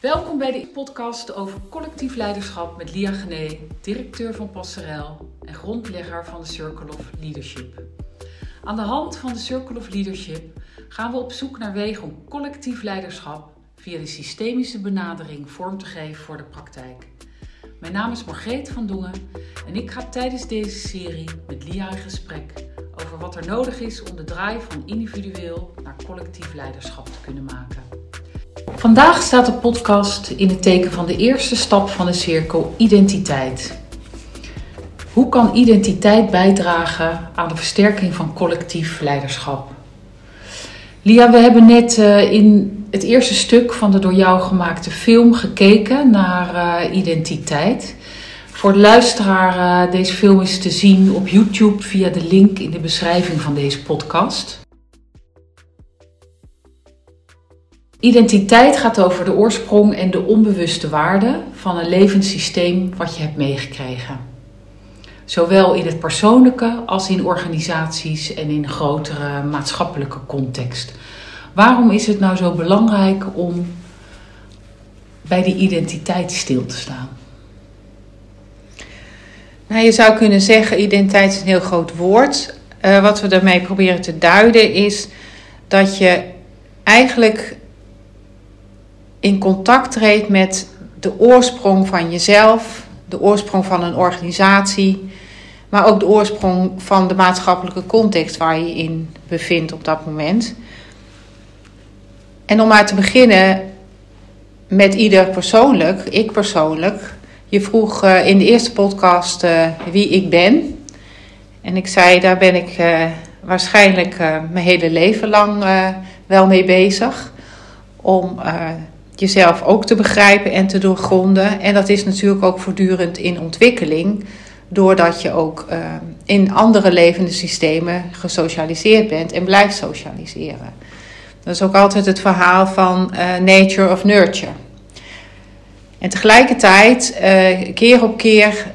Welkom bij de podcast over collectief leiderschap met Lia Gené, directeur van Passerel en grondlegger van de Circle of Leadership. Aan de hand van de Circle of Leadership gaan we op zoek naar wegen om collectief leiderschap via de systemische benadering vorm te geven voor de praktijk. Mijn naam is Margreet van Dongen en ik ga tijdens deze serie met Lia in gesprek over wat er nodig is om de draai van individueel naar collectief leiderschap te kunnen maken. Vandaag staat de podcast in het teken van de eerste stap van de cirkel identiteit. Hoe kan identiteit bijdragen aan de versterking van collectief leiderschap? Lia, we hebben net uh, in het eerste stuk van de door jou gemaakte film gekeken naar uh, identiteit. Voor de luisteraar, uh, deze film is te zien op YouTube via de link in de beschrijving van deze podcast. Identiteit gaat over de oorsprong en de onbewuste waarde van een levenssysteem wat je hebt meegekregen. Zowel in het persoonlijke als in organisaties en in grotere maatschappelijke context. Waarom is het nou zo belangrijk om bij die identiteit stil te staan? Nou, je zou kunnen zeggen, identiteit is een heel groot woord. Uh, wat we daarmee proberen te duiden is dat je eigenlijk in contact treedt met de oorsprong van jezelf, de oorsprong van een organisatie, maar ook de oorsprong van de maatschappelijke context waar je in bevindt op dat moment. En om maar te beginnen met ieder persoonlijk, ik persoonlijk. Je vroeg uh, in de eerste podcast uh, wie ik ben. En ik zei, daar ben ik uh, waarschijnlijk mijn hele leven lang wel mee bezig. Om jezelf ook te begrijpen en te doorgronden. En dat is natuurlijk ook voortdurend in ontwikkeling. Doordat je ook in andere levende systemen gesocialiseerd bent en blijft socialiseren. Dat is ook altijd het verhaal van uh, nature of nurture. En tegelijkertijd, uh, keer op keer,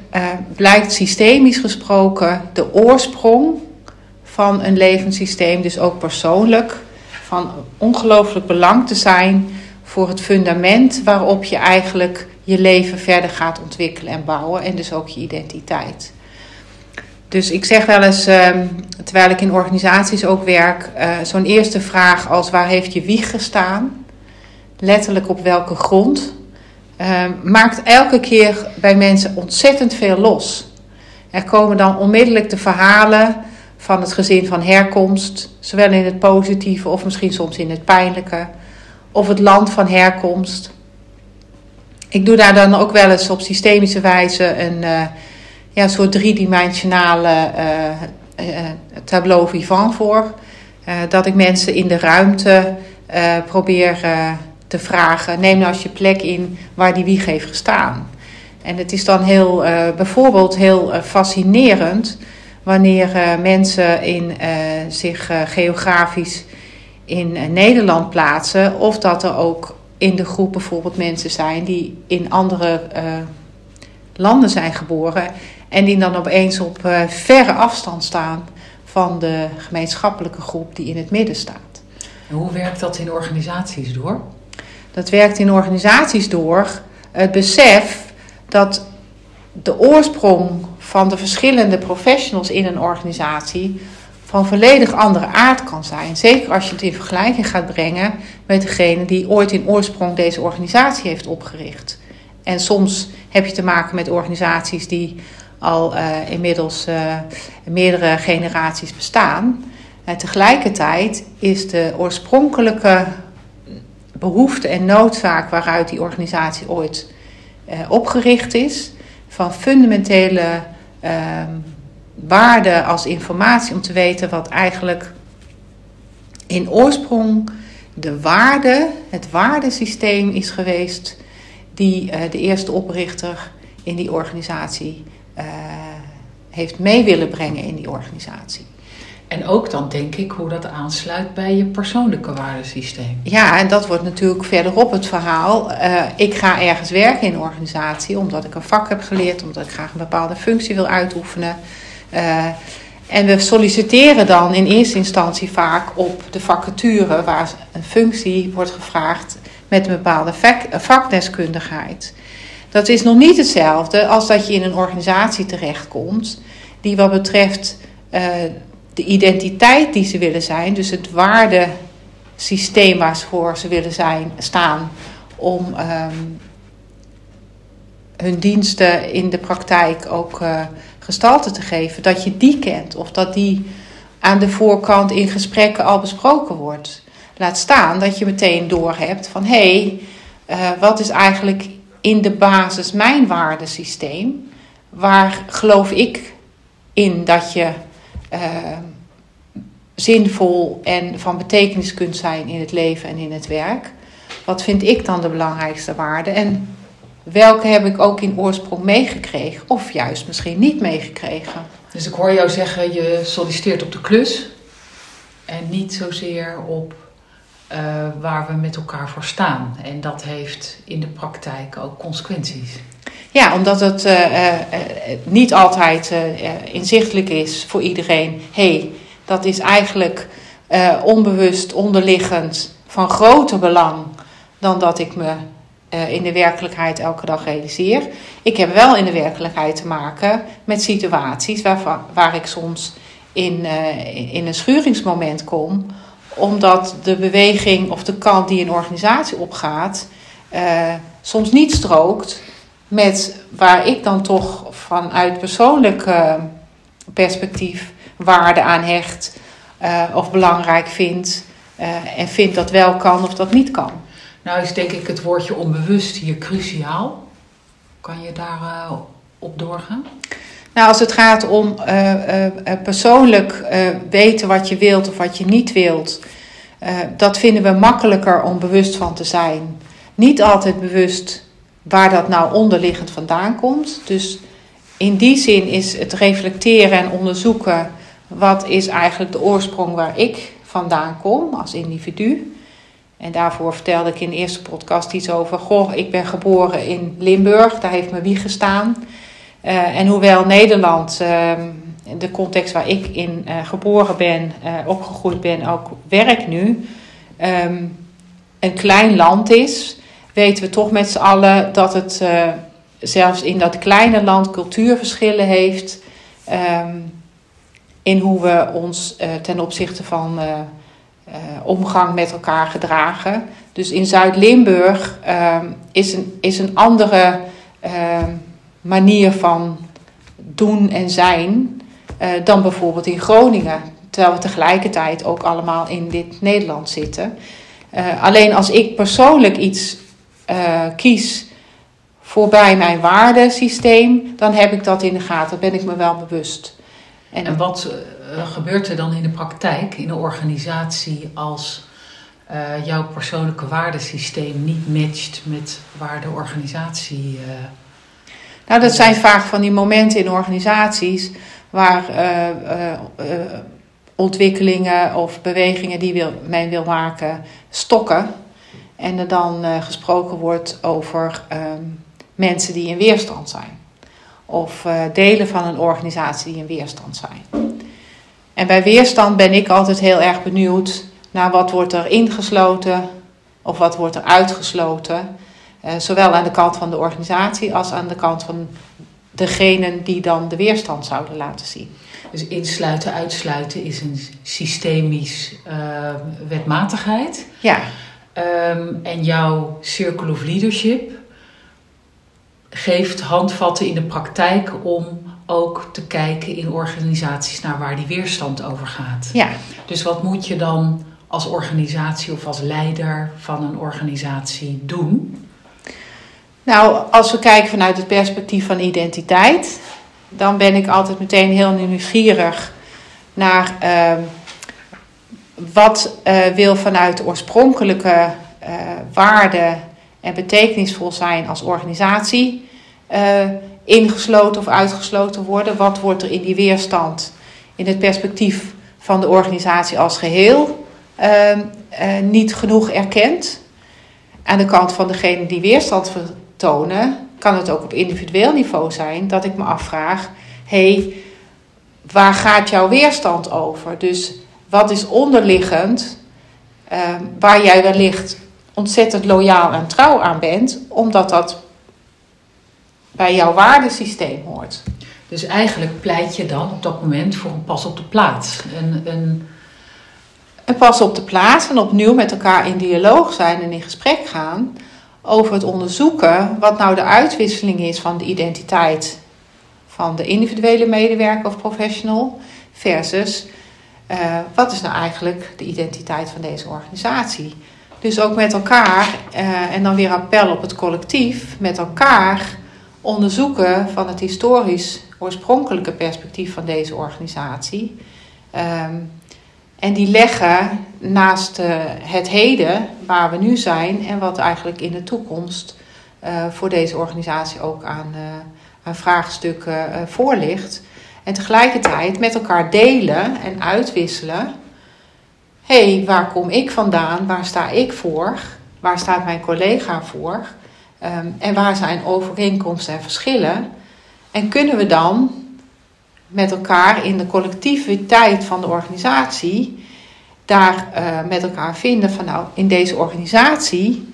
blijkt systemisch gesproken de oorsprong van een levenssysteem, dus ook persoonlijk, van ongelooflijk belang te zijn voor het fundament waarop je eigenlijk je leven verder gaat ontwikkelen en bouwen en dus ook je identiteit. Dus ik zeg wel eens, ehm, terwijl ik in organisaties ook werk, uh, zo'n eerste vraag als waar heeft je wieg gestaan? Letterlijk op welke grond? Uh, maakt elke keer bij mensen ontzettend veel los. Er komen dan onmiddellijk de verhalen van het gezin van herkomst, zowel in het positieve of misschien soms in het pijnlijke, of het land van herkomst. Ik doe daar dan ook wel eens op systemische wijze een. Uh, ja, soort driedimensionale uh, tableau vivant voor. Dat ik mensen in de ruimte probeer te vragen: neem nou eens je plek in waar die wieg heeft gestaan. En het is dan heel, bijvoorbeeld heel fascinerend wanneer mensen in, zich geografisch in Nederland plaatsen, of dat er ook in de groep bijvoorbeeld mensen zijn die in andere landen zijn geboren en die dan opeens op uh, verre afstand staan van de gemeenschappelijke groep die in het midden staat. En hoe werkt dat in organisaties door? Dat werkt in organisaties door het besef dat de oorsprong van de verschillende professionals in een organisatie van volledig andere aard kan zijn. Zeker als je het in vergelijking gaat brengen met degene die ooit in oorsprong deze organisatie heeft opgericht. En soms heb je te maken met organisaties die al uh, inmiddels uh, meerdere generaties bestaan. En tegelijkertijd is de oorspronkelijke behoefte en noodzaak waaruit die organisatie ooit opgericht is, van fundamentele ehm, waarde als informatie om te weten wat eigenlijk in oorsprong de waarde, het waardesysteem is geweest die de eerste oprichter in die organisatie uh, heeft mee willen brengen in die organisatie. En ook dan denk ik hoe dat aansluit bij je persoonlijke waardesysteem. Ja, en dat wordt natuurlijk verderop het verhaal. Uh, ik ga ergens werken in een organisatie omdat ik een vak heb geleerd, omdat ik graag een bepaalde functie wil uitoefenen. Uh, en we solliciteren dan in eerste instantie vaak op de vacature waar een functie wordt gevraagd met een bepaalde vakdeskundigheid. Dat is nog niet hetzelfde als dat je in een organisatie terechtkomt die wat betreft uh, de identiteit die ze willen zijn, dus het waardesysteem waar ze willen zijn, staan om um, hun diensten in de praktijk ook uh, gestalte te geven, dat je die kent of dat die aan de voorkant in gesprekken al besproken wordt. Laat staan dat je meteen doorhebt van hé, hey, uh, wat is eigenlijk in de basis mijn waardesysteem? Waar geloof ik in dat je uh, zinvol en van betekenis kunt zijn in het leven en in het werk? Wat vind ik dan de belangrijkste waarde? En welke heb ik ook in oorsprong meegekregen of juist misschien niet meegekregen? Dus ik hoor jou zeggen, je solliciteert op de klus en niet zozeer op uh, waar we met elkaar voor staan. En dat heeft in de praktijk ook consequenties. Ja, omdat het uh, uh, niet altijd inzichtelijk is voor iedereen. hey, dat is eigenlijk onbewust, onderliggend, van groter belang dan dat ik me in de werkelijkheid elke dag realiseer. Ik heb wel in de werkelijkheid te maken met situaties waar, waar ik soms in, in een schuringsmoment kom omdat de beweging of de kant die een organisatie opgaat, uh, soms niet strookt met waar ik dan toch vanuit persoonlijk perspectief waarde aan hecht of belangrijk vind. en vind dat wel kan of dat niet kan. Nou is denk ik het woordje onbewust hier cruciaal. Kan je daar op doorgaan? Nou, als het gaat om uh, uh, persoonlijk uh, weten wat je wilt of wat je niet wilt, dat vinden we makkelijker om bewust van te zijn. Niet altijd bewust waar dat nou onderliggend vandaan komt. Dus in die zin is het reflecteren en onderzoeken wat is eigenlijk de oorsprong waar ik vandaan kom als individu. En daarvoor vertelde ik in de eerste podcast iets over. Goh, ik ben geboren in Limburg, daar heeft mijn wieg gestaan. Uh, en hoewel Nederland, uh, de context waar ik in uh, geboren ben, opgegroeid ben, ook werk nu, um, een klein land is, weten we toch met z'n allen dat het zelfs in dat kleine land cultuurverschillen heeft. Um, in hoe we ons ten opzichte van omgang met elkaar gedragen. Dus in Zuid-Limburg ehm, is, een, is een andere manier van doen en zijn uh, dan bijvoorbeeld in Groningen. Terwijl we tegelijkertijd ook allemaal in dit Nederland zitten. Uh, alleen als ik persoonlijk iets kies voorbij mijn waardesysteem, dan heb ik dat in de gaten, ben ik me wel bewust. En wat gebeurt er dan in de praktijk, in een organisatie, als jouw persoonlijke waardesysteem niet matcht met waar de organisatie nou, dat zijn vaak van die momenten in organisaties waar uh, ontwikkelingen of bewegingen die wil, men wil maken stokken. En er dan gesproken wordt over ehm, mensen die in weerstand zijn. Of delen van een organisatie die in weerstand zijn. En bij weerstand ben ik altijd heel erg benieuwd naar wat wordt er ingesloten of wat wordt er uitgesloten. Uh, zowel aan de kant van de organisatie als aan de kant van degenen die dan de weerstand zouden laten zien. Dus insluiten, uitsluiten is een systemisch uh, wetmatigheid. Ja. Um, en jouw Circle of Leadership geeft handvatten in de praktijk om ook te kijken in organisaties naar waar die weerstand over gaat. Ja. Dus wat moet je dan als organisatie of als leider van een organisatie doen nou, als we kijken vanuit het perspectief van identiteit, dan ben ik altijd meteen heel nieuwsgierig naar uh, wat uh, wil vanuit de oorspronkelijke uh, waarde en betekenisvol zijn als organisatie uh, ingesloten of uitgesloten worden. Wat wordt er in die weerstand in het perspectief van de organisatie als geheel ehm, niet genoeg erkend? Aan de kant van degene die weerstand tonen, kan het ook op individueel niveau zijn dat ik me afvraag: hey, waar gaat jouw weerstand over? Dus wat is onderliggend uh, waar jij wellicht ontzettend loyaal en trouw aan bent, omdat dat bij jouw waardesysteem hoort. Dus eigenlijk pleit je dan op dat moment voor een pas op de plaats. Een, een... een pas op de plaats en opnieuw met elkaar in dialoog zijn en in gesprek gaan over het onderzoeken wat nou de uitwisseling is van de identiteit van de individuele medewerker of professional versus uh, wat is nou eigenlijk de identiteit van deze organisatie. Dus ook met elkaar, uh, en dan weer appel op het collectief, met elkaar onderzoeken van het historisch oorspronkelijke perspectief van deze organisatie. Um, en die leggen naast uh, het heden, waar we nu zijn en wat eigenlijk in de toekomst uh, voor deze organisatie ook aan, aan vraagstukken voor ligt. En tegelijkertijd met elkaar delen en uitwisselen. Hey, waar kom ik vandaan? Waar sta ik voor? Waar staat mijn collega voor? Um, en waar zijn overeenkomsten en verschillen? En kunnen we dan met elkaar in de collectiviteit van de organisatie daar uh, met elkaar vinden van nou, in deze organisatie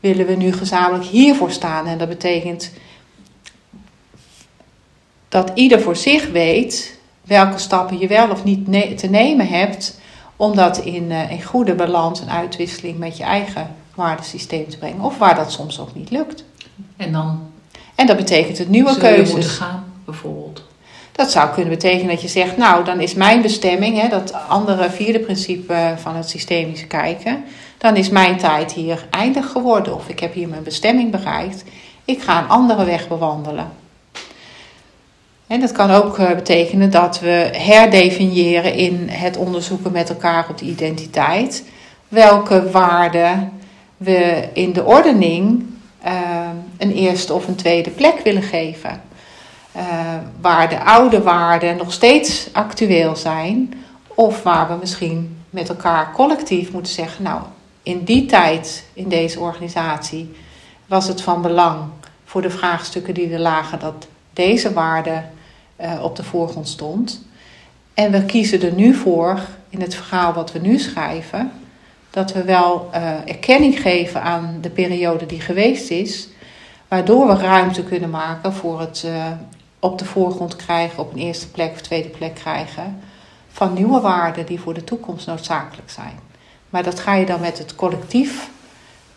willen we nu gezamenlijk hiervoor staan. En dat betekent dat ieder voor zich weet welke stappen je wel of niet te nemen hebt om dat in, uh, in goede balans en uitwisseling met je eigen waardesysteem te brengen. Of waar dat soms ook niet lukt. En dan? En dat betekent het nieuwe keuzes. moeten gaan, bijvoorbeeld. Dat zou kunnen betekenen dat je zegt, nou, dan is mijn bestemming, hè, dat andere vierde principe van het systemische kijken, dan is mijn tijd hier eindig geworden of ik heb hier mijn bestemming bereikt. Ik ga een andere weg bewandelen. En dat kan ook eh, betekenen dat we herdefiniëren in het onderzoeken met elkaar op de identiteit. Welke waarden we in de ordening uh, een eerste of een tweede plek willen geven. Uh, waar de oude waarden nog steeds actueel zijn. Of waar we misschien met elkaar collectief moeten zeggen: Nou, in die tijd in deze organisatie was het van belang voor de vraagstukken die er lagen dat deze waarde uh, op de voorgrond stond. En we kiezen er nu voor, in het verhaal wat we nu schrijven, dat we wel uh, erkenning geven aan de periode die geweest is, waardoor we ruimte kunnen maken voor het uh, op de voorgrond krijgen, op een eerste plek of tweede plek krijgen van nieuwe waarden die voor de toekomst noodzakelijk zijn. Maar dat ga je dan met het collectief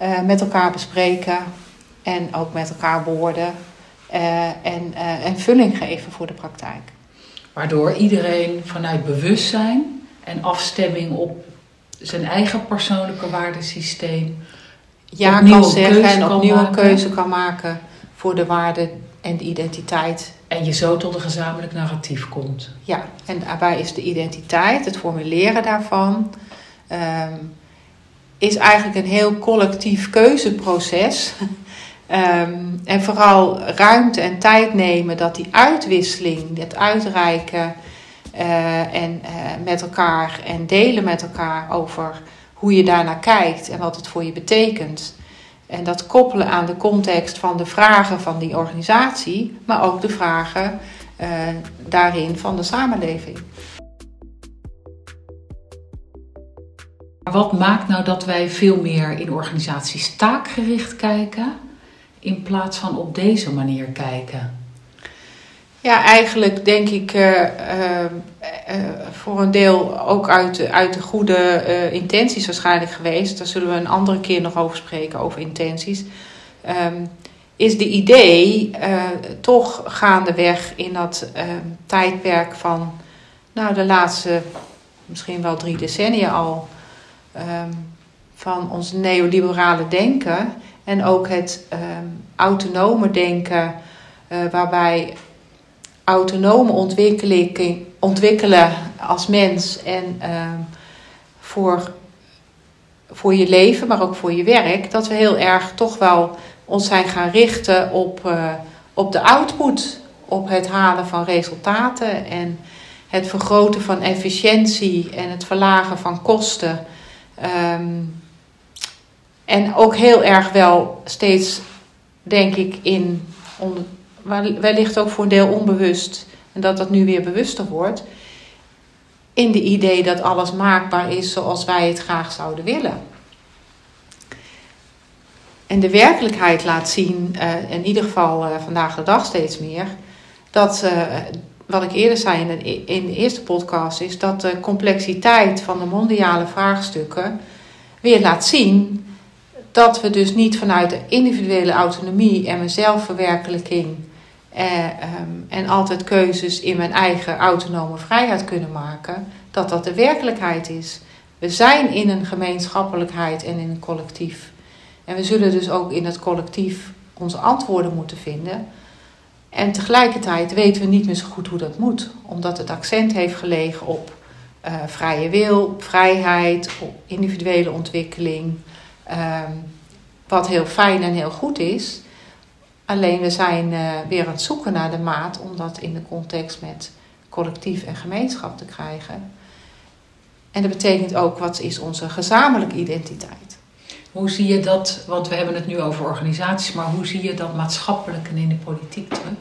uh, met elkaar bespreken en ook met elkaar bewoorden uh, en, en vulling geven voor de praktijk. Waardoor iedereen vanuit bewustzijn en afstemming op zijn eigen persoonlijke waardesysteem ja kan zeggen en opnieuw een keuze kan maken voor de waarde en de identiteit. En je zo tot een gezamenlijk narratief komt. Ja, en daarbij is de identiteit, het formuleren daarvan, um, is eigenlijk een heel collectief keuzeproces. um, en vooral ruimte en tijd nemen dat die uitwisseling, het uitreiken uh, en uh, met elkaar en delen met elkaar over hoe je daarnaar kijkt en wat het voor je betekent. En dat koppelen aan de context van de vragen van die organisatie, maar ook de vragen uh, daarin van de samenleving. Wat maakt nou dat wij veel meer in organisaties taakgericht kijken in plaats van op deze manier kijken? Ja, eigenlijk denk ik uh, uh, uh, voor een deel ook uit, uit de goede intenties waarschijnlijk geweest. Daar zullen we een andere keer nog over spreken, over intenties. Um, is de idee toch gaandeweg in dat tijdperk van nou, de laatste misschien wel drie decennia al. Um, van ons neoliberale denken en ook het autonome denken, waarbij autonome ontwikkeling, ontwikkelen als mens en uh, voor, voor je leven, maar ook voor je werk, dat we heel erg toch wel ons zijn gaan richten op, uh, op de output, op het halen van resultaten en het vergroten van efficiëntie en het verlagen van kosten. Um, en ook heel erg wel steeds, denk ik, in onder, wellicht ook voor een deel onbewust, en dat dat nu weer bewuster wordt, in de idee dat alles maakbaar is zoals wij het graag zouden willen. en de werkelijkheid laat zien, uh, in ieder geval uh, vandaag de dag steeds meer, dat, uh, wat ik eerder zei in de eerste podcast, is dat de complexiteit van de mondiale vraagstukken weer laat zien dat we dus niet vanuit de individuele autonomie en mijn zelfverwerkelijking eh, um, en altijd keuzes in mijn eigen autonome vrijheid kunnen maken, dat dat de werkelijkheid is. We zijn in een gemeenschappelijkheid en in een collectief. En we zullen dus ook in het collectief onze antwoorden moeten vinden. En tegelijkertijd weten we niet meer zo goed hoe dat moet, omdat het accent heeft gelegen op uh, vrije wil, op vrijheid, op individuele ontwikkeling. Um, wat heel fijn en heel goed is. Alleen we zijn uh, weer aan het zoeken naar de maat om dat in de context met collectief en gemeenschap te krijgen. En dat betekent ook wat is onze gezamenlijke identiteit. Hoe zie je dat, want we hebben het nu over organisaties, maar hoe zie je dat maatschappelijk en in de politiek terug?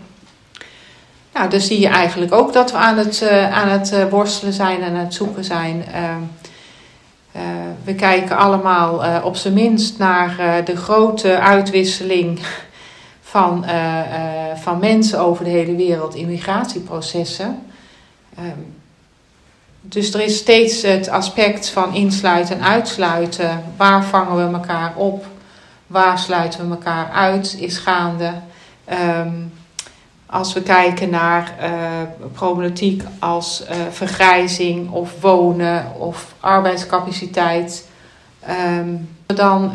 Nou, dus zie je eigenlijk ook dat we aan het, uh, aan het uh, worstelen zijn en aan het zoeken zijn. Uh, we kijken allemaal op zijn minst naar de grote uitwisseling van, van mensen over de hele wereld in migratieprocessen. Um, dus er is steeds het aspect van insluiten en uitsluiten. Waar vangen we elkaar op? Waar sluiten we elkaar uit? Is gaande. Um, als we kijken naar uh, problematiek als vergrijzing of wonen of arbeidscapaciteit. Um, we dan uh,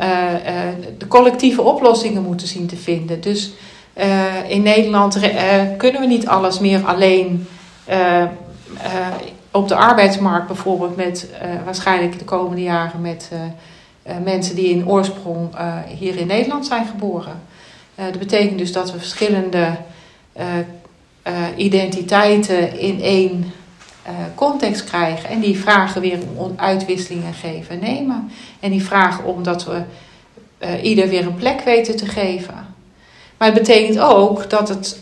de collectieve oplossingen moeten zien te vinden. Dus in Nederland kunnen we niet alles meer alleen op de arbeidsmarkt bijvoorbeeld met waarschijnlijk de komende jaren met mensen die in oorsprong hier in Nederland zijn geboren. dat betekent dus dat we verschillende identiteiten in één context krijgen. En die vragen weer om uitwisselingen geven en nemen. En die vragen om dat we ieder weer een plek weten te geven. Maar het betekent ook dat het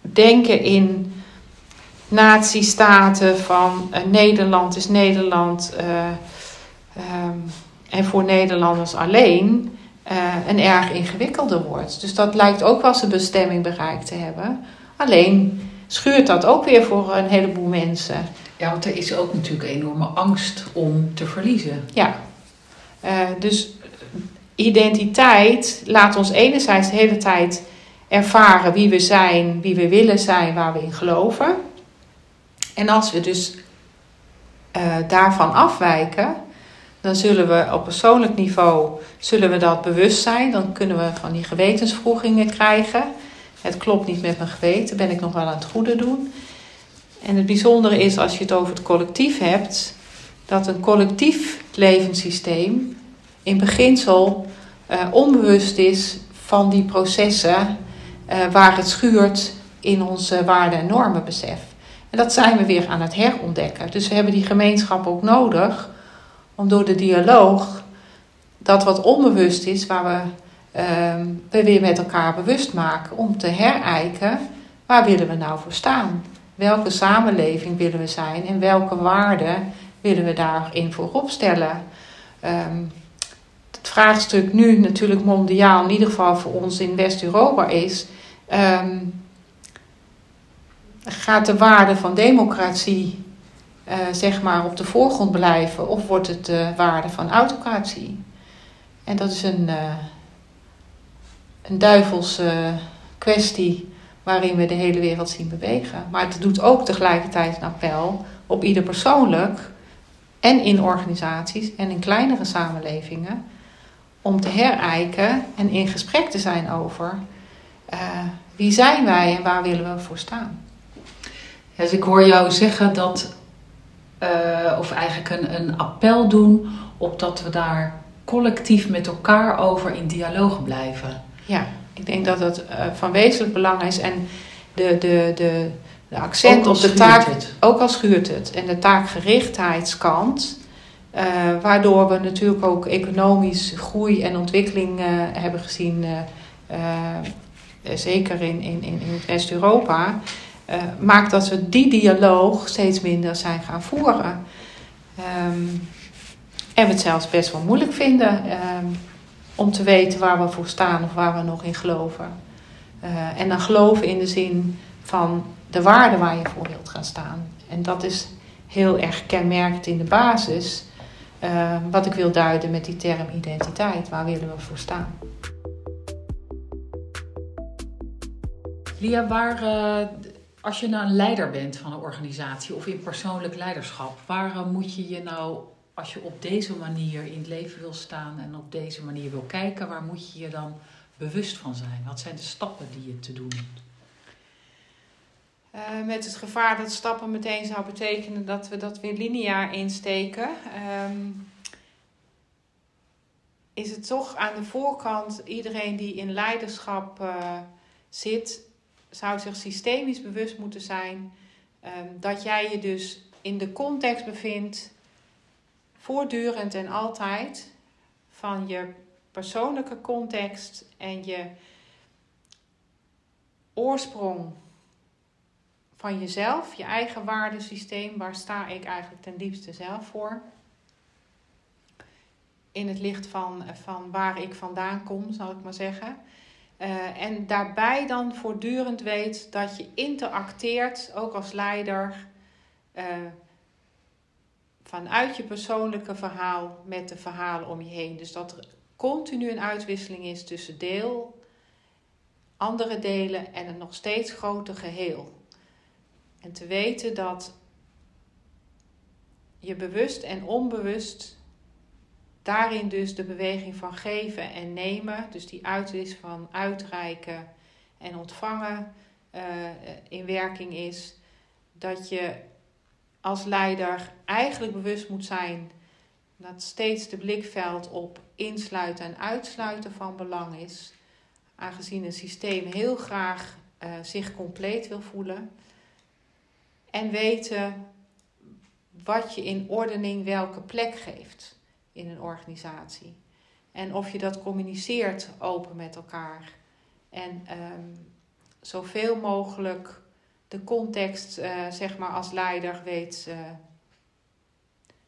denken in natiestaten van uh, Nederland is Nederland um, en voor Nederlanders alleen een erg ingewikkelder wordt. Dus dat lijkt ook wel zijn bestemming bereikt te hebben. Alleen schuurt dat ook weer voor een heleboel mensen. Ja, want er is ook natuurlijk enorme angst om te verliezen. Ja, dus identiteit laat ons enerzijds de hele tijd ervaren wie we zijn, wie we willen zijn, waar we in geloven. En als we dus uh, daarvan afwijken, dan zullen we op persoonlijk niveau zullen we dat bewust zijn. Dan kunnen we van die gewetensvroegingen krijgen. Het klopt niet met mijn geweten, ben ik nog wel aan het goede doen. En het bijzondere is als je het over het collectief hebt, dat een collectief levenssysteem in beginsel uh, onbewust is van die processen uh, waar het schuurt in ons waarde- en normenbesef. En dat zijn we weer aan het herontdekken. Dus we hebben die gemeenschap ook nodig om door de dialoog dat wat onbewust is, waar we, we weer met elkaar bewust maken, om te herijken waar willen we nou voor staan? Welke samenleving willen we zijn en welke waarden willen we daarin voorop stellen? Um, het vraagstuk nu natuurlijk mondiaal, in ieder geval voor ons in West-Europa, is: um, gaat de waarde van democratie uh, zeg maar op de voorgrond blijven of wordt het de waarde van autocratie? En dat is een, uh, een duivelse kwestie waarin we de hele wereld zien bewegen. Maar het doet ook tegelijkertijd een appel op ieder persoonlijk en in organisaties en in kleinere samenlevingen om te herijken en in gesprek te zijn over uh, wie zijn wij en waar willen we voor staan. Dus ik hoor jou zeggen dat, uh, of eigenlijk een, een appel doen op dat we daar collectief met elkaar over in dialoog blijven. Ja, ik denk dat dat uh, van wezenlijk belang is. En de, de, de, de accent op de taak, het. ook al schuurt het, en de taakgerichtheidskant. Uh, waardoor we natuurlijk ook economisch groei en ontwikkeling uh, hebben gezien, zeker in, in, in West-Europa maakt dat we die dialoog steeds minder zijn gaan voeren. Um, en we het zelfs best wel moeilijk vinden um, om te weten waar we voor staan of waar we nog in geloven. Uh, en dan geloven in de zin van de waarde waar je voor wilt gaan staan. En dat is heel erg kenmerkend in de basis. Uh, wat ik wil duiden met die term identiteit. Waar willen we voor staan? Lia, waar, uh, als je nou een leider bent van een organisatie of in persoonlijk leiderschap, waar moet je je nou, als je op deze manier in het leven wil staan en op deze manier wil kijken, waar moet je je dan bewust van zijn? Wat zijn de stappen die je te doen hebt? Uh, met het gevaar dat stappen meteen zou betekenen dat we dat weer lineair insteken. Um, is het toch aan de voorkant, iedereen die in leiderschap uh, zit, zou zich systemisch bewust moeten zijn um, dat jij je dus in de context bevindt, voortdurend en altijd, van je persoonlijke context en je oorsprong van jezelf, je eigen waardesysteem, waar sta ik eigenlijk ten diepste zelf voor? In het licht van, van waar ik vandaan kom, zal ik maar zeggen. Uh, en daarbij dan voortdurend weet dat je interacteert, ook als leider, uh, vanuit je persoonlijke verhaal met de verhalen om je heen. Dus dat er continu een uitwisseling is tussen deel, andere delen en een nog steeds groter geheel. En te weten dat je bewust en onbewust daarin dus de beweging van geven en nemen, dus die uitwis van uitreiken en ontvangen uh, in werking is, dat je als leider eigenlijk bewust moet zijn dat steeds de blikveld op insluiten en uitsluiten van belang is, aangezien een systeem heel graag uh, zich compleet wil voelen. En weten wat je in ordening welke plek geeft in een organisatie. En of je dat communiceert open met elkaar. En um, zoveel mogelijk de context, uh, zeg maar, als leider weet uh,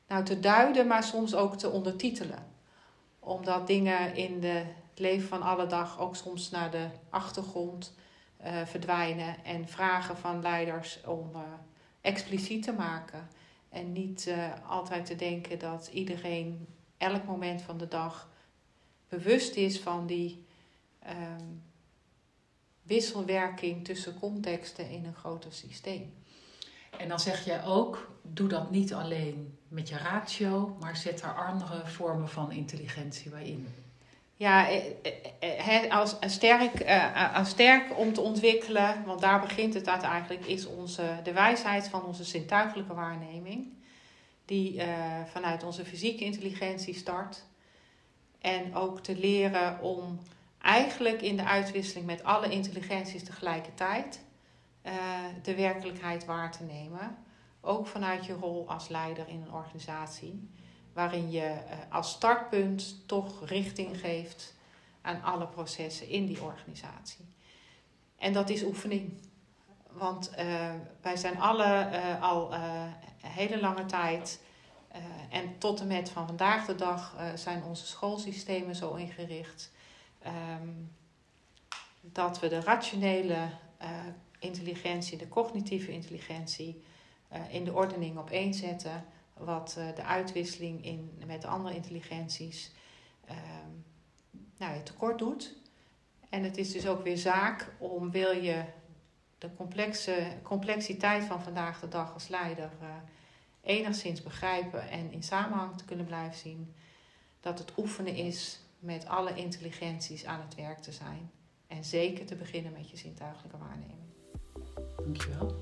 nou, te duiden, maar soms ook te ondertitelen. Omdat dingen in de, het leven van alle dag ook soms naar de achtergrond uh, verdwijnen. En vragen van leiders om expliciet te maken. En niet altijd te denken dat iedereen elk moment van de dag bewust is van die um, wisselwerking tussen contexten in een groter systeem. En dan zeg jij ook, doe dat niet alleen met je ratio, maar zet er andere vormen van intelligentie bij in ja, eh, eh, eh, als, sterk, als sterk om te ontwikkelen, want daar begint het uiteindelijk, is onze, de wijsheid van onze zintuigelijke waarneming. Die vanuit onze fysieke intelligentie start. En ook te leren om eigenlijk in de uitwisseling met alle intelligenties tegelijkertijd de werkelijkheid waar te nemen. Ook vanuit je rol als leider in een organisatie waarin je eh, als startpunt toch richting geeft aan alle processen in die organisatie. En dat is oefening. Want uh, wij zijn alle al uh, hele lange tijd en tot en met van vandaag de dag zijn onze schoolsystemen zo ingericht um, dat we de rationele intelligentie, de cognitieve intelligentie in de ordening opeenzetten wat uh, de uitwisseling in, met andere intelligenties uh, nou, tekort doet. En het is dus ook weer zaak om, wil je de complexe, complexiteit van vandaag de dag als leider enigszins begrijpen en in samenhang te kunnen blijven zien, dat het oefenen is met alle intelligenties aan het werk te zijn. En zeker te beginnen met je zintuigelijke waarneming. Dankjewel.